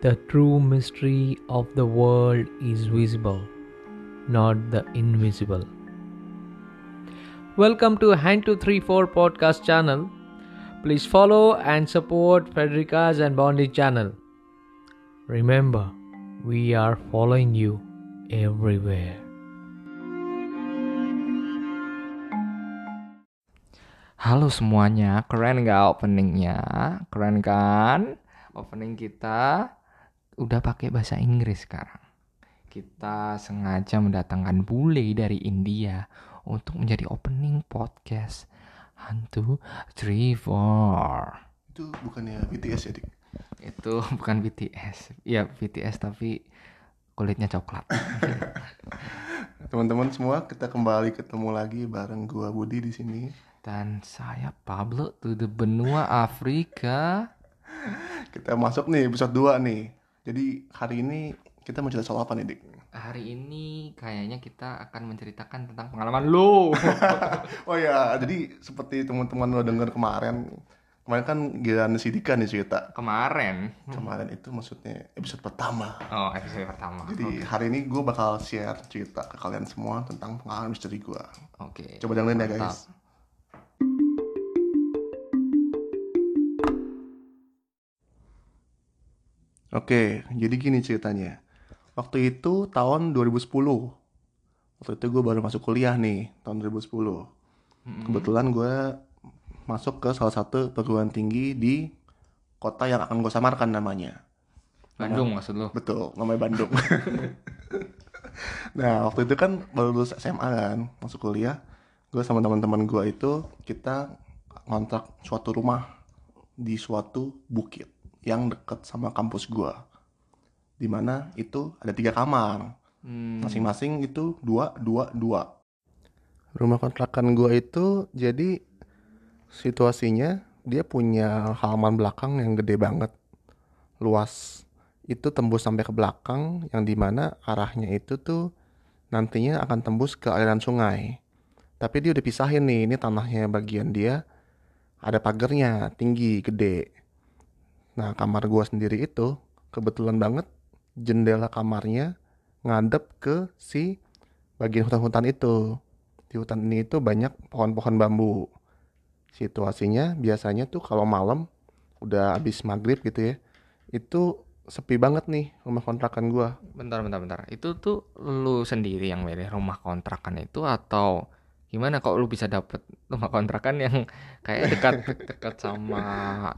The true mystery of the world is visible, not the invisible. Welcome to Hand 234 podcast channel. Please follow and support Frederica's and Bondi channel. Remember, we are following you everywhere. Halo semuanya, keren gak openingnya? Keren kan? Opening kita udah pakai bahasa Inggris sekarang. Kita sengaja mendatangkan bule dari India untuk menjadi opening podcast. Hantu Three Four. Itu bukannya BTS ya, Dik? Itu bukan BTS. Iya BTS tapi kulitnya coklat. Teman-teman semua, kita kembali ketemu lagi bareng gua Budi di sini. Dan saya Pablo to the benua Afrika. Kita masuk nih episode 2 nih. Jadi hari ini kita mau cerita soal apa nih, Dik? Hari ini kayaknya kita akan menceritakan tentang pengalaman lo. Oh ya, jadi seperti teman-teman lo denger kemarin, kemarin kan giliran si Dika nih cerita. Kemarin. Kemarin itu maksudnya episode pertama. Oh, episode pertama. Jadi hari ini gue bakal share cerita ke kalian semua tentang pengalaman misteri gue. Oke. Coba dengerin ya guys. Oke, jadi gini ceritanya. Waktu itu tahun 2010. Waktu itu gue baru masuk kuliah nih, tahun 2010. Kebetulan gue masuk ke salah satu perguruan tinggi di kota yang akan gue samarkan namanya. Bandung maksud lo? Betul, namanya Bandung. nah, waktu itu kan baru lulus SMA kan, masuk kuliah. Gue sama teman-teman gue itu kita ngontrak suatu rumah di suatu bukit yang deket sama kampus gue. Di mana itu ada tiga kamar, Hmm, masing-masing itu dua, dua, dua. Rumah kontrakan gue itu jadi situasinya dia punya halaman belakang yang gede banget, luas. Itu tembus sampai ke belakang yang di mana arahnya itu tuh nantinya akan tembus ke aliran sungai. Tapi dia udah pisahin nih, ini tanahnya bagian dia ada pagarnya tinggi, gede. Nah kamar gua sendiri itu kebetulan banget jendela kamarnya ngadep ke si bagian hutan-hutan itu. Di hutan ini itu banyak pohon-pohon bambu. Situasinya biasanya tuh kalau malam udah habis maghrib gitu ya, itu sepi banget nih rumah kontrakan gua. bentar, bentar, bentar. Itu tuh lu sendiri yang milih rumah kontrakan itu atau gimana kok lu bisa dapet rumah kontrakan yang kayak dekat dekat sama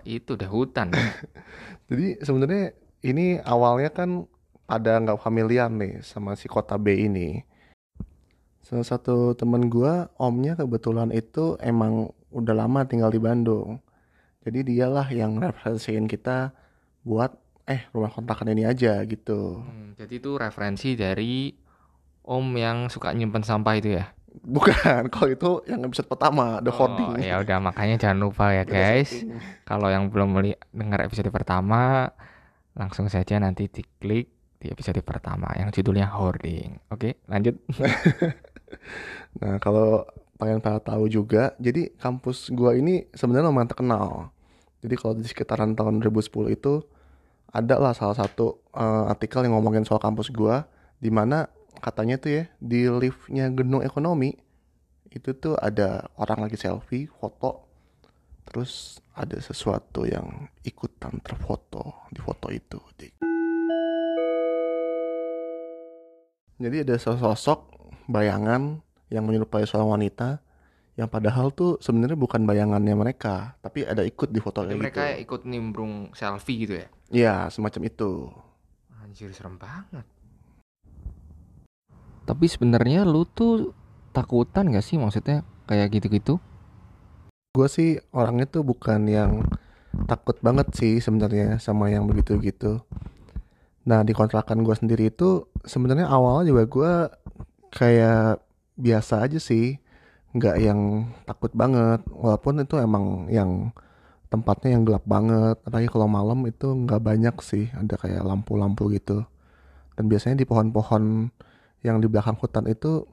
itu deh hutan? Jadi sebenarnya ini awalnya kan pada nggak familiar nih sama si kota B ini. Salah satu temen gua, omnya kebetulan itu emang udah lama tinggal di Bandung. Jadi dialah yang referensiin kita buat eh rumah kontrakan ini aja gitu. Hmm, jadi itu referensi dari om yang suka nyimpen sampah itu ya? Bukan, kalau itu yang episode pertama, The Oh, Hoarding. ya udah makanya jangan lupa ya guys. Kalau yang belum dengar episode pertama, langsung saja nanti diklik di episode pertama yang judulnya hoarding. Oke, lanjut. Nah, kalau pengen pada tahu juga, jadi kampus gua ini sebenarnya lumayan terkenal. Jadi kalau di sekitaran tahun 2010 itu ada lah salah satu eh, artikel yang ngomongin soal kampus gua di mana katanya tuh ya di liftnya gedung ekonomi itu tuh ada orang lagi selfie, foto, terus ada sesuatu yang ikutan terfoto di foto itu. Jadi ada sosok bayangan yang menyerupai seorang wanita yang padahal tuh sebenarnya bukan bayangannya mereka, tapi ada ikut di foto kayak mereka gitu. ikut nimbrung selfie gitu ya. Iya, semacam itu. Anjir serem banget. Tapi sebenarnya lu tuh takutan gak sih maksudnya kayak gitu-gitu? Gue sih orangnya tuh bukan yang takut banget sih sebenarnya sama yang begitu gitu. Nah di kontrakan gue sendiri itu sebenarnya awalnya juga gue kayak biasa aja sih, nggak yang takut banget. Walaupun itu emang yang tempatnya yang gelap banget, apalagi kalau malam itu nggak banyak sih, ada kayak lampu-lampu gitu. Dan biasanya di pohon-pohon yang di belakang hutan itu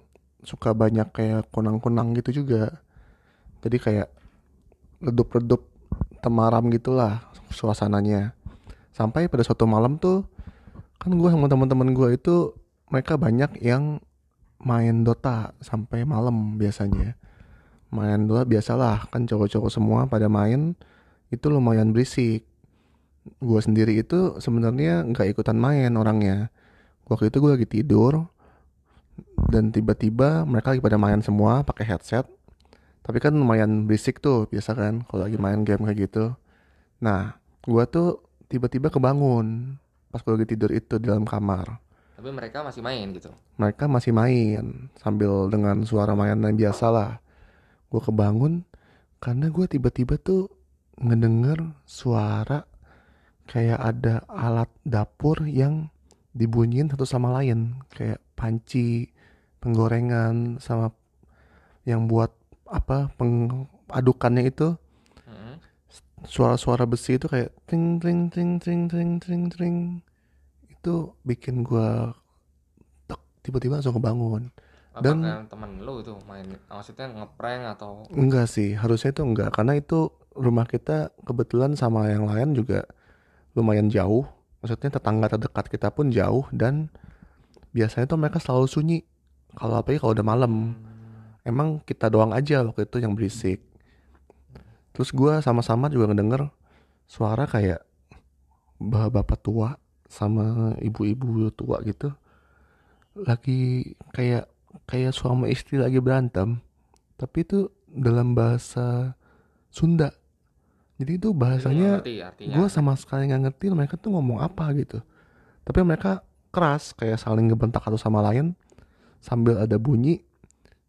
suka banyak kayak kunang-kunang gitu juga. Jadi kayak redup-redup temaram gitulah suasananya. sampai pada suatu malam tuh kan gue sama teman-teman gue itu mereka banyak yang main Dota sampai malam biasanya main Dota biasalah kan cowok-cowok semua pada main itu lumayan berisik gue sendiri itu sebenarnya nggak ikutan main orangnya waktu itu gue lagi tidur dan tiba-tiba mereka lagi pada main semua pakai headset. Tapi kan lumayan berisik tuh biasa kan kalau lagi main game kayak gitu. Nah gue tuh tiba-tiba kebangun pas gue lagi tidur itu di dalam kamar. Tapi mereka masih main gitu. mereka masih main sambil dengan suara mainan biasa lah. Gue kebangun karena gue tiba-tiba tuh ngedenger suara kayak ada alat dapur yang dibunyiin satu sama lain kayak panci penggorengan sama yang buat apa pengadukannya itu. Mm-mm. suara-suara besi itu kayak ting ting ting ting ting ting ting itu bikin gua tiba-tiba langsung kebangun. Dan- temen lu itu main maksudnya ngeprank atau? Enggak sih harusnya itu enggak. Karena itu rumah kita kebetulan sama yang lain juga lumayan jauh. Maksudnya tetangga terdekat kita pun jauh dan biasanya tuh mereka selalu sunyi kalau apalagi kalau udah malam. Emang kita doang aja waktu itu yang berisik. Terus gua sama-sama juga ngedenger suara kayak bapak tua sama ibu-ibu tua gitu. Lagi kayak kayak suami istri lagi berantem. Tapi itu dalam bahasa Sunda. Jadi itu bahasanya artinya. gue sama sekali nggak ngerti mereka tuh ngomong apa gitu. Tapi mereka keras kayak saling ngebentak satu sama lain sambil ada bunyi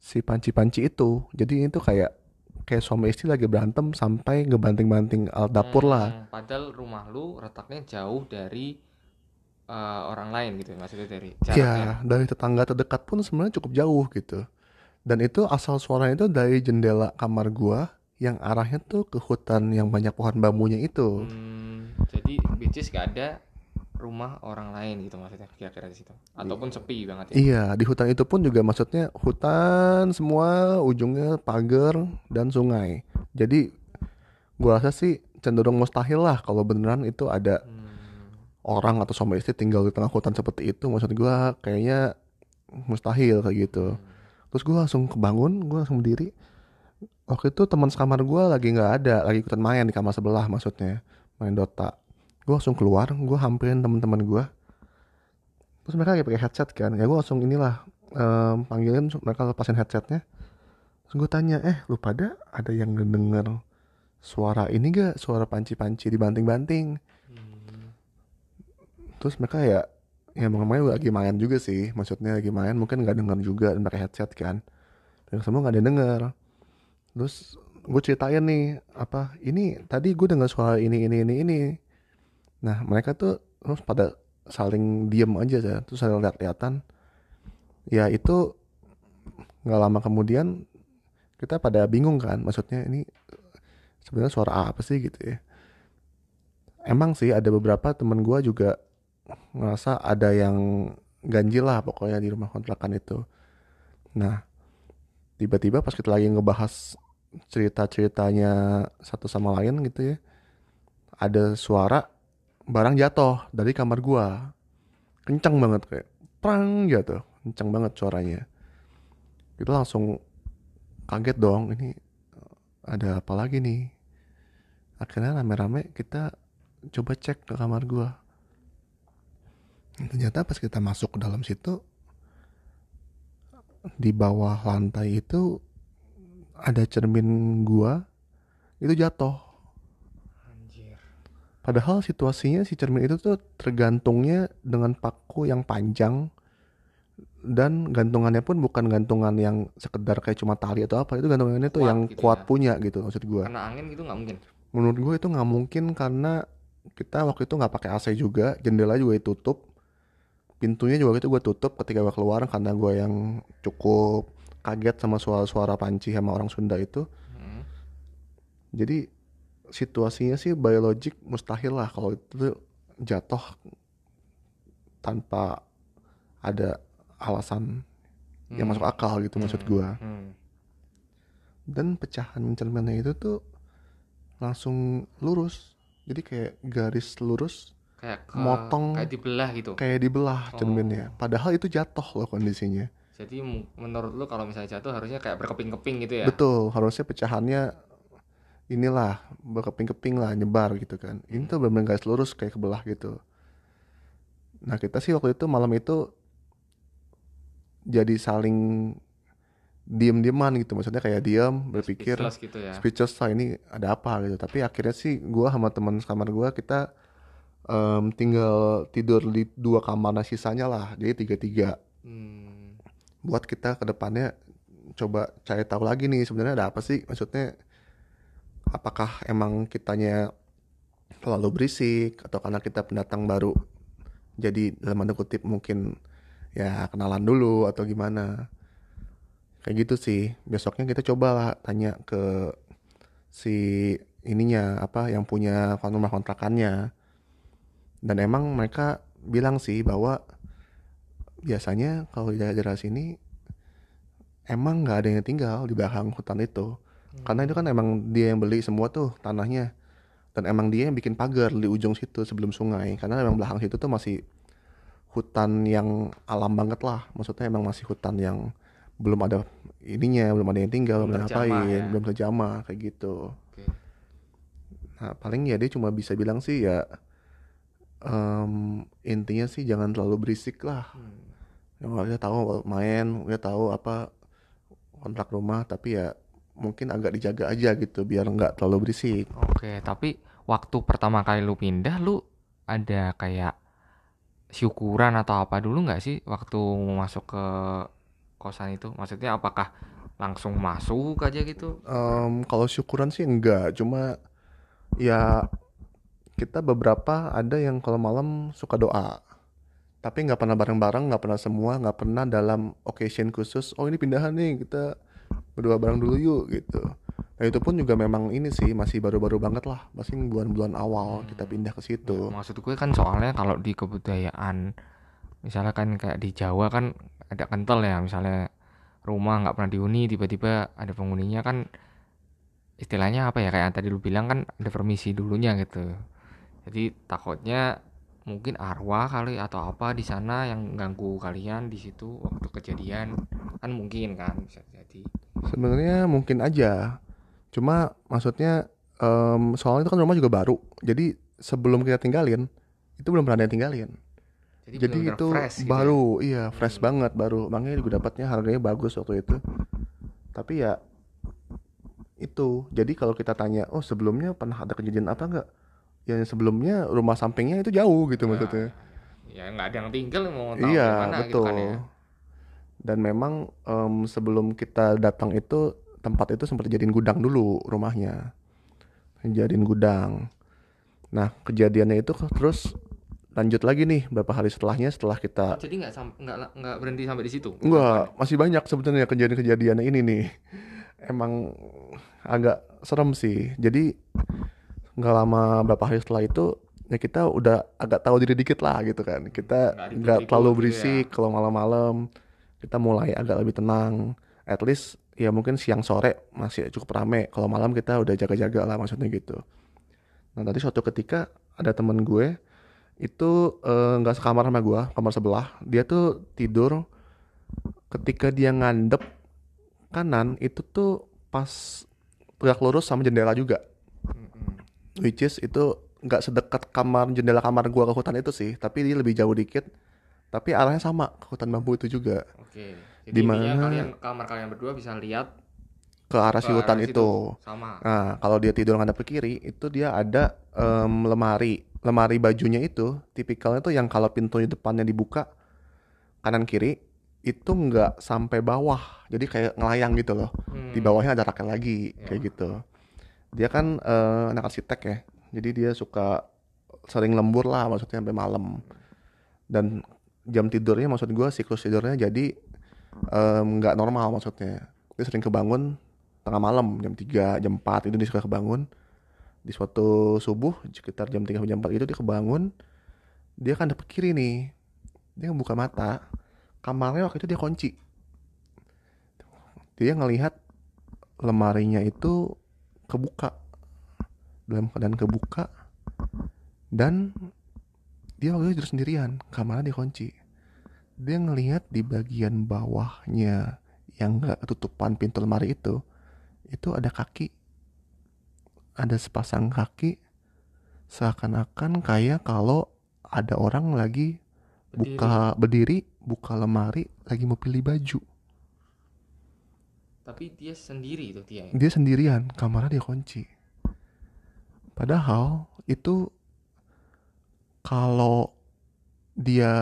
si panci-panci itu. Jadi itu kayak kayak suami istri lagi berantem sampai ngebanting-banting alat dapur lah. Hmm, Padahal rumah lu letaknya jauh dari eh, orang lain gitu maksudnya dari jaraknya. ya? dari tetangga terdekat pun sebenarnya cukup jauh gitu. Dan itu asal suaranya itu dari jendela kamar gua yang arahnya tuh ke hutan yang banyak pohon bambunya itu. Hmm, jadi which is gak ada rumah orang lain gitu maksudnya kira-kira di situ ataupun sepi banget ya. Iya, di hutan itu pun juga maksudnya hutan semua ujungnya pagar dan sungai. Jadi gua rasa sih cenderung mustahil lah kalau beneran itu ada Hmm, orang atau suami istri tinggal di tengah hutan seperti itu. Maksud gua kayaknya mustahil kayak gitu. Terus gua langsung kebangun, gua langsung berdiri. Waktu itu teman sekamar gua lagi nggak ada, lagi ikutan main di kamar sebelah maksudnya, main Dota. Gua langsung keluar, gua hampirin teman-teman gua. Terus mereka lagi pakai headset kan, ya gua langsung inilah em, panggilin mereka lepasin headsetnya. Terus gue tanya, eh lu pada ada yang ngedenger suara ini gak? Suara panci-panci dibanting-banting. hmm. Terus mereka ya, ya main lagi main juga sih. Maksudnya lagi main, mungkin nggak denger juga dan pakai headset kan. Dan semua nggak ada yang denger. Terus gue ceritain nih, apa ini tadi gue dengar suara ini ini ini ini. Nah mereka tuh terus pada saling diem aja ya, terus saling lihat-lihatan. Ya itu nggak lama kemudian kita pada bingung kan, maksudnya ini sebenarnya suara apa sih gitu ya. Emang sih ada beberapa temen gua juga ngerasa ada yang ganjil lah pokoknya di rumah kontrakan itu. Nah, tiba-tiba pas kita lagi ngebahas cerita-ceritanya satu sama lain gitu ya, ada suara barang jatuh dari kamar gua. Kencang banget kayak prang jatuh, kencang banget suaranya. Kita langsung kaget dong, ini ada apa lagi nih? Akhirnya rame-rame kita coba cek ke kamar gua. Ternyata pas kita masuk ke dalam situ di bawah lantai itu ada cermin gua itu jatuh. Padahal situasinya si cermin itu tuh tergantungnya dengan paku yang panjang dan gantungannya pun bukan gantungan yang sekedar kayak cuma tali atau apa itu gantungannya tuh Kuat yang gitu kuat ya. punya gitu maksud gua. Kena angin gitu nggak mungkin. Menurut gue itu nggak mungkin karena kita waktu itu nggak pakai AC juga, jendela juga ditutup, pintunya juga itu gue tutup ketika gue keluar karena gue yang cukup kaget sama suara-suara panci sama orang Sunda itu. Hmm. Jadi situasinya sih biologik mustahil lah kalau itu tuh jatuh tanpa ada alasan yang Hmm. masuk akal gitu maksud Hmm. gue. Hmm. dan pecahan cerminnya itu tuh langsung lurus jadi kayak garis lurus kayak ke, Motong. kayak dibelah gitu kayak dibelah Oh. cerminnya padahal itu jatuh loh kondisinya jadi menurut lu kalau misalnya jatuh harusnya kayak berkeping-keping gitu ya betul harusnya pecahannya inilah berkeping-keping lah nyebar gitu kan. Ini tuh benar-benar garis lurus kayak kebelah gitu. Nah kita sih waktu itu malam itu jadi saling diem-dieman gitu. Maksudnya kayak diem berpikir Speechless gitu ya. speechless lah ini ada apa? gitu. Tapi akhirnya sih gua sama teman kamar gua kita em, tinggal tidur di dua kamar nah sisanya lah. Jadi tiga tiga Hmm, buat kita ke depannya coba cari tahu lagi nih sebenarnya ada apa sih? Maksudnya apakah emang kitanya terlalu berisik atau karena kita pendatang baru jadi dalam tanda kutip mungkin ya kenalan dulu atau gimana? Kayak gitu sih. Besoknya kita coba lah tanya ke si ininya apa yang punya rumah kontrakannya. Dan emang mereka bilang sih bahwa biasanya kalau di daerah sini emang nggak ada yang tinggal di belakang hutan itu karena itu kan emang dia yang beli semua tuh tanahnya dan emang dia yang bikin pagar di ujung situ sebelum sungai karena emang belakang situ tuh masih hutan yang alam banget lah maksudnya emang masih hutan yang belum ada ininya belum ada yang tinggal belum ngapain ya. belum terjamah kayak gitu oke. Nah, paling ya dia cuma bisa bilang sih ya em, intinya sih jangan terlalu berisik lah. Hmm. Ya, dia tahu main, dia tahu apa kontrak rumah, tapi ya mungkin agak dijaga aja gitu biar nggak terlalu berisik. Oke, tapi waktu pertama kali lu pindah, lu ada kayak syukuran atau apa dulu nggak sih waktu masuk ke kosan itu? Maksudnya apakah langsung masuk aja gitu? Em, kalau syukuran sih enggak, cuma ya kita beberapa ada yang kalau malam suka doa. Tapi nggak pernah bareng-bareng, nggak pernah semua, nggak pernah dalam occasion khusus. Oh ini pindahan nih, kita berdoa bareng dulu yuk gitu. Nah itu pun juga memang ini sih masih baru-baru banget lah, masih bulan-bulan awal kita pindah ke situ. Maksud gue kan soalnya kalau di kebudayaan, misalnya kan kayak di Jawa kan ada kental ya, misalnya rumah nggak pernah dihuni, tiba-tiba ada penghuninya kan istilahnya apa ya kayak yang tadi lu bilang kan ada permisi dulunya gitu. Jadi takutnya mungkin arwah kali atau apa di sana yang ganggu kalian di situ waktu kejadian kan mungkin kan bisa jadi. Sebenarnya mungkin aja, cuma maksudnya em, soalnya itu kan rumah juga baru, jadi sebelum kita tinggalin itu belum pernah ada yang tinggalin. Jadi, Jadi itu fresh gitu ya. baru, iya fresh Hmm. banget baru. Makanya juga dapatnya harganya bagus waktu itu. Tapi ya itu. Jadi kalau kita tanya, oh sebelumnya pernah ada kejadian apa enggak? Yang sebelumnya rumah sampingnya itu jauh gitu Nah, maksudnya. Ya nggak ada yang tinggal mau tahu Iya gitu betul. kan ya. Dan memang em, sebelum kita datang itu tempat itu sempat dijadiin gudang dulu rumahnya. Dijadiin gudang. Nah kejadiannya itu terus lanjut lagi nih beberapa hari setelahnya setelah kita Jadi nggak nggak nggak berhenti sampai di situ. Enggak, masih banyak sebenarnya kejadian-kejadian ini nih. Emang agak serem sih. Jadi nggak lama berapa hari setelah itu ya kita udah agak tahu diri dikit lah gitu kan. Kita Nggak terlalu gitu ya. berisik kalau malam-malam. Kita mulai agak lebih tenang. At least ya mungkin siang sore masih cukup rame. Kalau malam kita udah jaga-jaga lah maksudnya gitu. Nah tadi suatu ketika ada temen gue itu eh, nggak sekamar sama gue, kamar sebelah. Dia tuh tidur ketika dia ngandep kanan itu tuh pas tegak lurus sama jendela juga. Which is itu nggak sedekat kamar jendela kamar gua ke hutan itu sih, tapi dia lebih jauh dikit. Tapi arahnya sama ke hutan bambu itu juga Oke. Jadi Di intinya mana- kalian kamar kalian berdua bisa lihat ke arah si hutan arah itu. Sama. Nah, kalau dia tidur ngadep ke kiri, itu dia ada em, lemari. Lemari bajunya itu, tipikalnya tuh yang kalau pintu di depannya dibuka kanan kiri, itu nggak sampai bawah. Jadi kayak ngelayang gitu loh. Hmm. Di bawahnya ada raket lagi, Ya. kayak gitu. Dia kan eh, anak arsitek ya, jadi dia suka sering lembur lah, maksudnya sampai malam. Dan jam tidurnya, maksud gua siklus tidurnya jadi nggak normal maksudnya. Dia sering kebangun tengah malam jam 3, jam 4 itu dia suka kebangun. Di suatu subuh sekitar jam 3 jam 4 itu dia kebangun dia kan dapet kiri nih. Dia buka mata kamarnya waktu itu dia kunci. Dia ngelihat lemarinya itu kebuka. Dalam keadaan kebuka dan dia waktu itu tidur sendirian kamarnya dikunci dia ngelihat di bagian bawahnya yang nggak ketutupan pintu lemari itu itu ada kaki ada sepasang kaki seakan-akan kayak kalau ada orang lagi buka berdiri buka lemari lagi mau pilih baju Tapi dia sendiri itu dia. ya? dia sendirian kamarnya dia kunci padahal itu kalau dia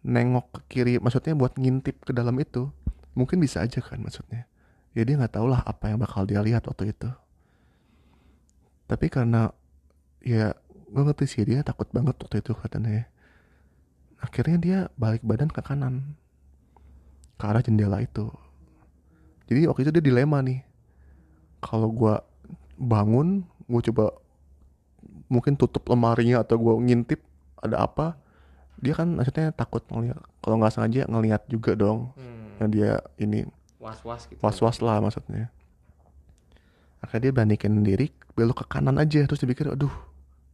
nengok ke kiri maksudnya buat ngintip ke dalam itu mungkin bisa aja kan maksudnya. Ya dia nggak tahu lah apa yang bakal dia lihat waktu itu. Tapi karena ya gue ngerti sih dia takut banget waktu itu katanya ya. akhirnya dia balik badan ke kanan ke arah jendela itu. Jadi waktu itu dia dilema nih. Kalau gua bangun gue coba mungkin tutup lemarinya atau gua ngintip ada apa dia kan maksudnya takut ngeliat kalau nggak sengaja ngelihat juga dong. Hmm, yang dia ini was-was gitu. was-was lah maksudnya. Akhirnya dia balikin diri belok ke kanan aja terus dia pikir aduh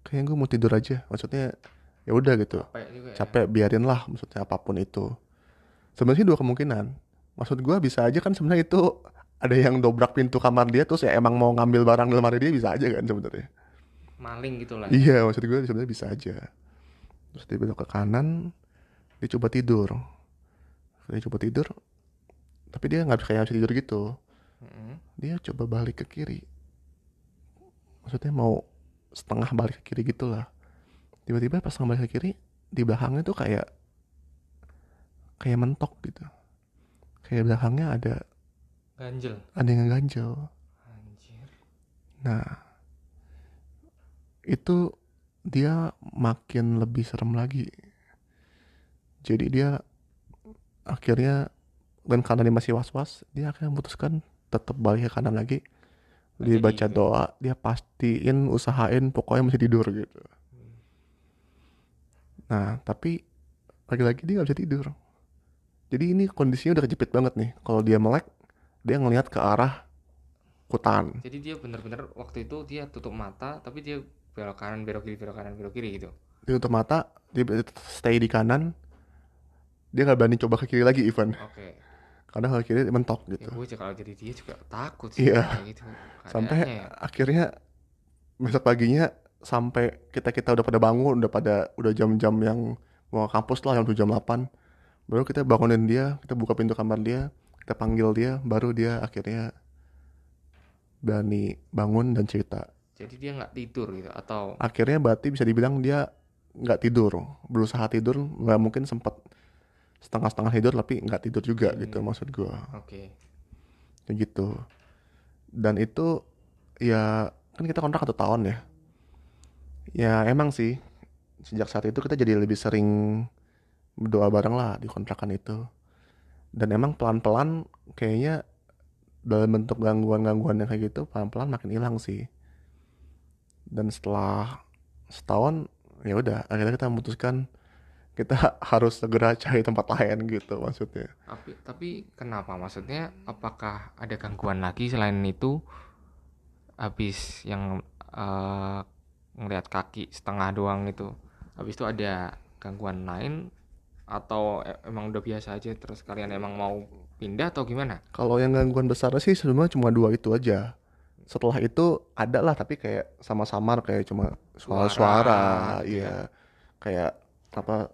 kayaknya gue mau tidur aja. Maksudnya ya udah gitu. Capek juga ya. capek biarin lah maksudnya apa pun itu. Sebenarnya dua kemungkinan. Maksud gua bisa aja kan sebenarnya itu ada yang dobrak pintu kamar dia terus ya emang mau ngambil barang di lemari dia bisa aja kan sebenarnya Maling gitu lah. iya maksud gue sebenarnya bisa aja. Terus dia belok ke kanan dia coba tidur. Dia coba tidur tapi dia nggak bisa kayak bisa tidur gitu. Dia coba balik ke kiri. Maksudnya mau setengah balik ke kiri gitulah. Tiba-tiba pas balik ke kiri di belakangnya tuh kayak kayak mentok gitu. Kayak belakangnya ada Ganjel. ada yang ganjel Anjir. nah itu dia makin lebih serem lagi. Jadi dia akhirnya dan karena dia masih was-was dia akhirnya memutuskan tetap balik ke kanan lagi. Dia Jadi baca gitu. doa dia pastiin usahain pokoknya masih tidur gitu. Nah tapi lagi-lagi dia nggak bisa tidur. Jadi ini kondisinya udah kejepit banget nih. Kalau dia melek dia ngelihat ke arah hutan. Jadi dia bener-bener waktu itu dia tutup mata tapi dia belok kanan belok kiri belok kanan belok kiri gitu. dia tutup mata dia stay di kanan dia nggak berani coba ke kiri lagi Ivan Oke. karena kalau kiri mentok Ya gitu gue juga kalau jadi dia juga takut sih Iya. gitu. sampai ya. akhirnya besok paginya sampai kita kita udah pada bangun udah pada udah jam-jam yang mau kampus lah jam 7 jam 8 baru kita bangunin dia kita buka pintu kamar dia kita panggil dia baru dia akhirnya berani bangun dan cerita Jadi dia nggak tidur gitu atau akhirnya berarti bisa dibilang dia nggak tidur berusaha tidur nggak mungkin sempat setengah-setengah tidur tapi nggak tidur juga Hmm. gitu maksud gua. Oke. kayak gitu. Dan itu ya kan kita kontrak satu tahun ya. Ya emang sih sejak saat itu kita jadi lebih sering berdoa bareng lah di kontrakan itu. Dan emang pelan-pelan kayaknya dalam bentuk gangguan-gangguan yang kayak gitu pelan-pelan makin hilang sih dan setelah setahun ya udah akhirnya kita memutuskan kita harus segera cari tempat lain gitu maksudnya Tapi tapi kenapa maksudnya apakah ada gangguan lagi selain itu habis yang eh, ngelihat kaki setengah doang itu habis itu ada gangguan lain atau e- emang udah biasa aja terus kalian emang mau pindah atau gimana? Kalau yang gangguan besar sih sebenarnya cuma dua itu aja. Setelah itu ada lah tapi kayak sama-samar kayak cuma Suara, suara-suara, gitu iya. Kayak apa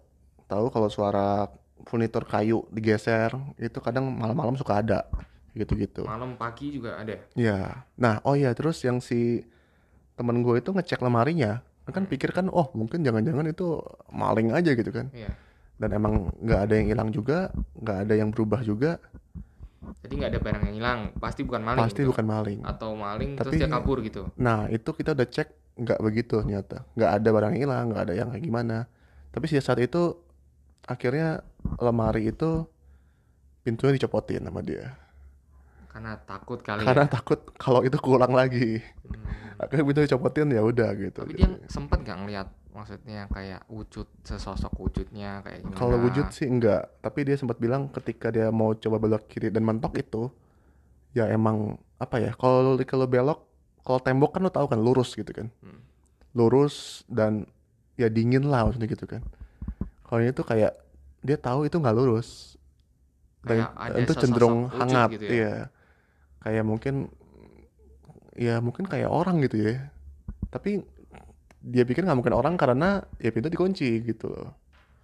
tahu kalau suara furnitur kayu digeser itu kadang malam-malam suka ada gitu-gitu. Malam pagi juga ada. Iya. Nah, oh iya terus yang si temen gue itu ngecek lemarinya kan pikir kan oh mungkin jangan-jangan itu maling aja gitu kan Iya. dan emang nggak ada yang hilang juga nggak ada yang berubah juga Jadi nggak ada barang yang hilang, pasti bukan maling. pasti gitu. bukan maling Atau maling terus Tapi- dia kabur gitu. Nah itu kita udah cek nggak begitu ternyata nggak ada barang hilang nggak ada yang kayak gimana tapi sejak saat itu akhirnya lemari itu pintunya dicopotin sama dia Karena takut kali karena ya. takut kalau itu keulang lagi Hmm. akhirnya pintu dicopotin ya udah gitu Tapi gitu. dia sempat nggak ngelihat maksudnya kayak wujud sesosok wujudnya kayak gimana? kalau wujud sih enggak tapi dia sempat bilang ketika dia mau coba belok kiri dan mentok itu ya emang apa ya kalau kalau belok kalau tembok kan lo tahu kan lurus gitu kan Hmm. lurus dan ya dingin lah maksudnya gitu kan kalau ini tuh kayak dia tahu itu nggak lurus dan Kayak ada itu cenderung hangat gitu ya? iya kayak mungkin ya mungkin kayak orang gitu ya tapi dia pikir nggak mungkin orang karena ya pintu dikunci gitu loh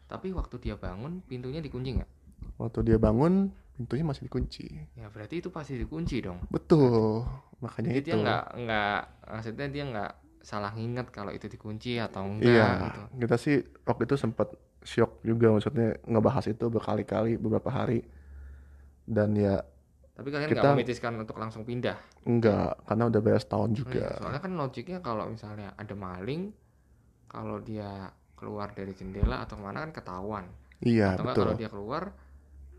Tapi waktu dia bangun pintunya dikunci nggak? waktu dia bangun pintunya masih dikunci Ya berarti itu pasti dikunci dong. betul makanya Jadi itu dia nggak nggak maksudnya dia nggak salah nginget kalau itu dikunci atau enggak iya gitu. kita sih waktu itu sempat shock juga maksudnya ngebahas itu berkali-kali beberapa hari dan ya Tapi kalian Kita- nggak memitiskan untuk langsung pindah. enggak karena udah bayar setahun Oh iya, juga soalnya kan logiknya kalau misalnya ada maling, kalau dia keluar dari jendela atau mana kan ketahuan. iya atau betul kalau dia keluar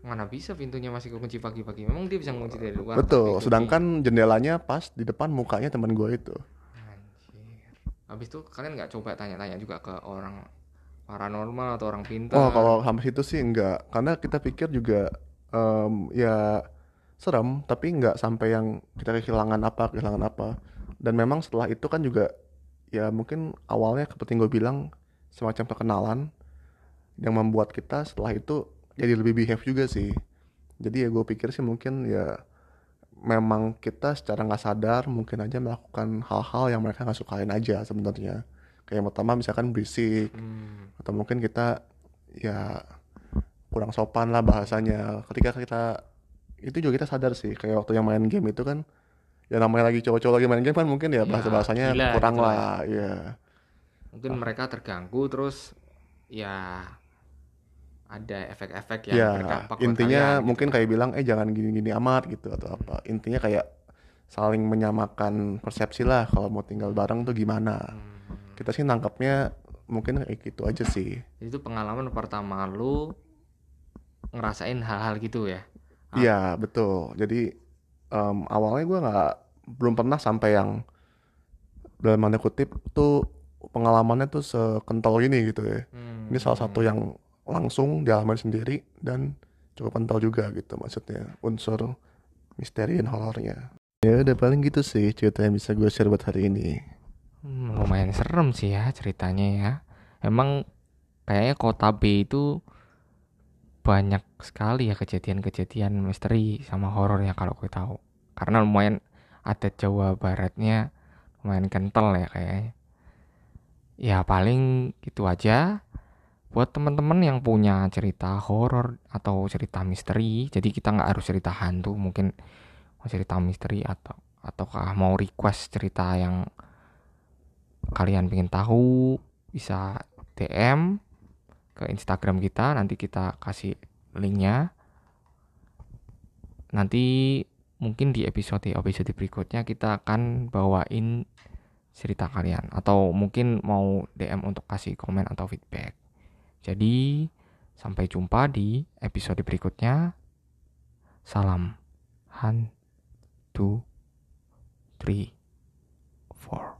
mana bisa pintunya masih kekunci pagi-pagi. Memang dia bisa mengunci dari luar. betul kunci. sedangkan jendelanya pas di depan mukanya teman gue itu Anjir. Habis itu kalian nggak coba tanya-tanya juga ke orang paranormal atau orang pintar? oh kalau sampai situ sih enggak karena kita pikir juga em, ya serem tapi nggak sampai yang kita kehilangan apa kehilangan apa. Dan memang setelah itu kan juga ya mungkin awalnya seperti gue bilang semacam perkenalan yang membuat kita setelah itu jadi lebih behave juga sih. Jadi ya gue pikir sih mungkin ya memang kita secara nggak sadar mungkin aja melakukan hal-hal yang mereka nggak sukain aja sebenarnya. Kayak yang pertama misalkan berisik Hmm, atau mungkin kita ya kurang sopan lah bahasanya. Ketika kita itu juga kita sadar sih kayak waktu yang main game itu kan ya namanya lagi cowok-cowok lagi main game kan mungkin ya Ya, bahasa bahasanya gila kurang gitu lah. ya mungkin mereka terganggu terus ya ada efek-efek yang ya berdampak intinya kalian, gitu mungkin kan. kayak bilang eh jangan gini-gini amat gitu atau apa intinya kayak saling menyamakan persepsi lah kalau mau tinggal bareng tuh gimana Hmm. kita sih nangkapnya mungkin kayak gitu aja sih itu pengalaman pertama lu ngerasain hal-hal gitu ya Ah. Iya betul. Jadi em, awalnya gue nggak belum pernah sampai yang dalam tanda kutip tuh pengalamannya tuh sekental ini gitu ya. Hmm. Ini salah satu yang langsung dialami sendiri dan cukup kental juga gitu maksudnya unsur misteri dan horornya. Ya udah paling gitu sih cerita yang bisa gue share buat hari ini. Hmm, lumayan serem sih ya ceritanya ya. Emang kayaknya kota B itu banyak sekali ya kejadian-kejadian misteri sama horor ya kalau gue tahu. Karena lumayan adat Jawa Baratnya lumayan kental ya kayaknya. Ya paling gitu aja. Buat teman-teman yang punya cerita horor atau cerita misteri, jadi kita nggak harus cerita hantu, mungkin mau cerita misteri atau ataukah mau request cerita yang kalian pengen tahu bisa DM ke Instagram kita nanti kita kasih linknya. Nanti mungkin di episode episode berikutnya kita akan bawain cerita kalian atau mungkin mau DM untuk kasih komen atau feedback. Jadi sampai jumpa di episode berikutnya. Salam. Han two three four